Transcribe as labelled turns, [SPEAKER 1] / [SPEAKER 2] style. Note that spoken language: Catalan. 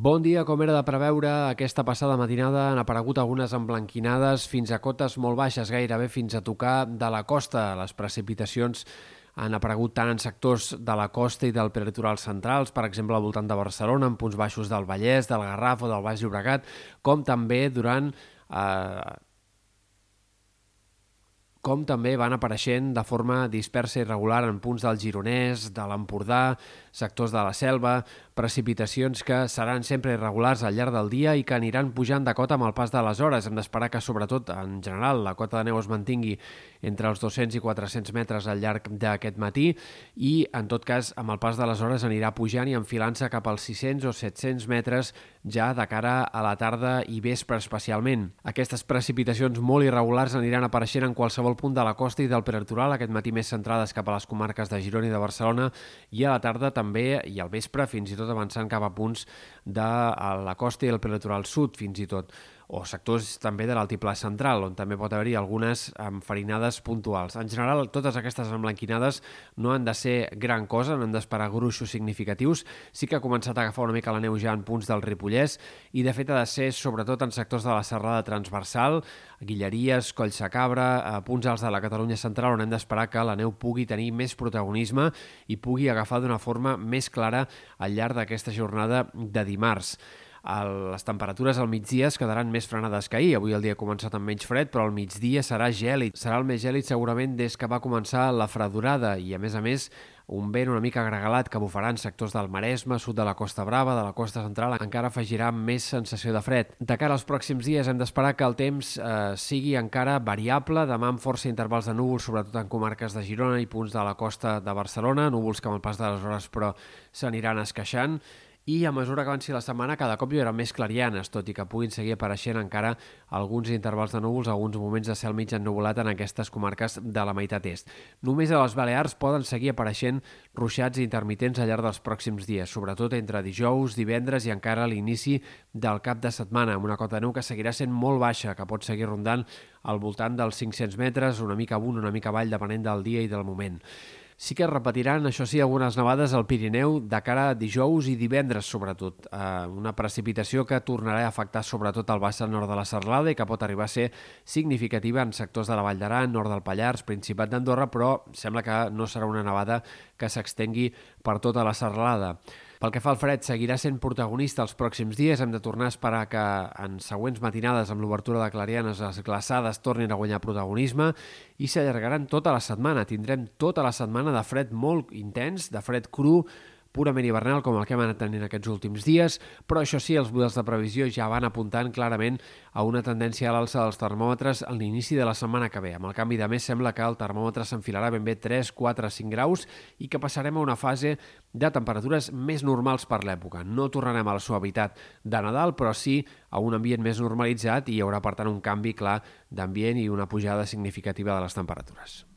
[SPEAKER 1] Bon dia, com era de preveure, aquesta passada matinada han aparegut algunes emblanquinades fins a cotes molt baixes, gairebé fins a tocar de la costa. Les precipitacions han aparegut tant en sectors de la costa i del peritoral centrals, per exemple al voltant de Barcelona, en punts baixos del Vallès, del Garraf o del Baix Llobregat, com també durant eh, com també van apareixent de forma dispersa i regular en punts del Gironès, de l'Empordà, sectors de la selva, precipitacions que seran sempre irregulars al llarg del dia i que aniran pujant de cota amb el pas de les hores. Hem d'esperar que, sobretot, en general, la cota de neu es mantingui entre els 200 i 400 metres al llarg d'aquest matí i, en tot cas, amb el pas de les hores anirà pujant i enfilant-se cap als 600 o 700 metres ja de cara a la tarda i vespre especialment. Aquestes precipitacions molt irregulars aniran apareixent en qualsevol punt de la costa i del peritoral, aquest matí més centrades cap a les comarques de Girona i de Barcelona i a la tarda també i al vespre fins i tot avançant cap a punts de la costa i el prelitoral sud, fins i tot o sectors també de l'altiplà central, on també pot haver-hi algunes enfarinades puntuals. En general, totes aquestes emblanquinades no han de ser gran cosa, no han d'esperar gruixos significatius. Sí que ha començat a agafar una mica la neu ja en punts del Ripollès i, de fet, ha de ser sobretot en sectors de la serrada transversal, Guilleries, Collsacabra, eh, punts alts de la Catalunya central, on hem d'esperar que la neu pugui tenir més protagonisme i pugui agafar d'una forma més clara al llarg d'aquesta jornada de dimarts. El, les temperatures al migdia es quedaran més frenades que ahir. Avui el dia ha començat amb menys fred, però al migdia serà gèlid. Serà el més gèlid segurament des que va començar la fredurada i, a més a més, un vent una mica gregalat que bufarà en sectors del Maresme, sud de la Costa Brava, de la costa central, encara afegirà més sensació de fred. De cara als pròxims dies hem d'esperar que el temps eh, sigui encara variable, demà amb força intervals de núvols, sobretot en comarques de Girona i punts de la costa de Barcelona, núvols que amb el pas de les hores però s'aniran esqueixant, i a mesura que avanci la setmana cada cop hi haurà més clarianes, tot i que puguin seguir apareixent encara alguns intervals de núvols, alguns moments de cel mig ennuvolat en aquestes comarques de la meitat est. Només a les Balears poden seguir apareixent ruixats intermitents al llarg dels pròxims dies, sobretot entre dijous, divendres i encara a l'inici del cap de setmana, amb una cota de neu que seguirà sent molt baixa, que pot seguir rondant al voltant dels 500 metres, una mica amunt, una mica avall, depenent del dia i del moment. Sí que repetiran, això sí, algunes nevades al Pirineu de cara a dijous i divendres, sobretot. Eh, una precipitació que tornarà a afectar sobretot el vessant nord de la Serlada i que pot arribar a ser significativa en sectors de la Vall d'Aran, nord del Pallars, Principat d'Andorra, però sembla que no serà una nevada que s'extengui per tota la Serlada. Pel que fa al fred, seguirà sent protagonista els pròxims dies. Hem de tornar a esperar que en següents matinades amb l'obertura de clarianes les glaçades tornin a guanyar protagonisme i s'allargaran tota la setmana. Tindrem tota la setmana de fred molt intens, de fred cru, purament hivernal com el que hem anat tenint aquests últims dies, però això sí, els models de previsió ja van apuntant clarament a una tendència a l'alça dels termòmetres a l'inici de la setmana que ve. Amb el canvi de mes sembla que el termòmetre s'enfilarà ben bé 3, 4, 5 graus i que passarem a una fase de temperatures més normals per l'època. No tornarem a la suavitat de Nadal, però sí a un ambient més normalitzat i hi haurà, per tant, un canvi clar d'ambient i una pujada significativa de les temperatures.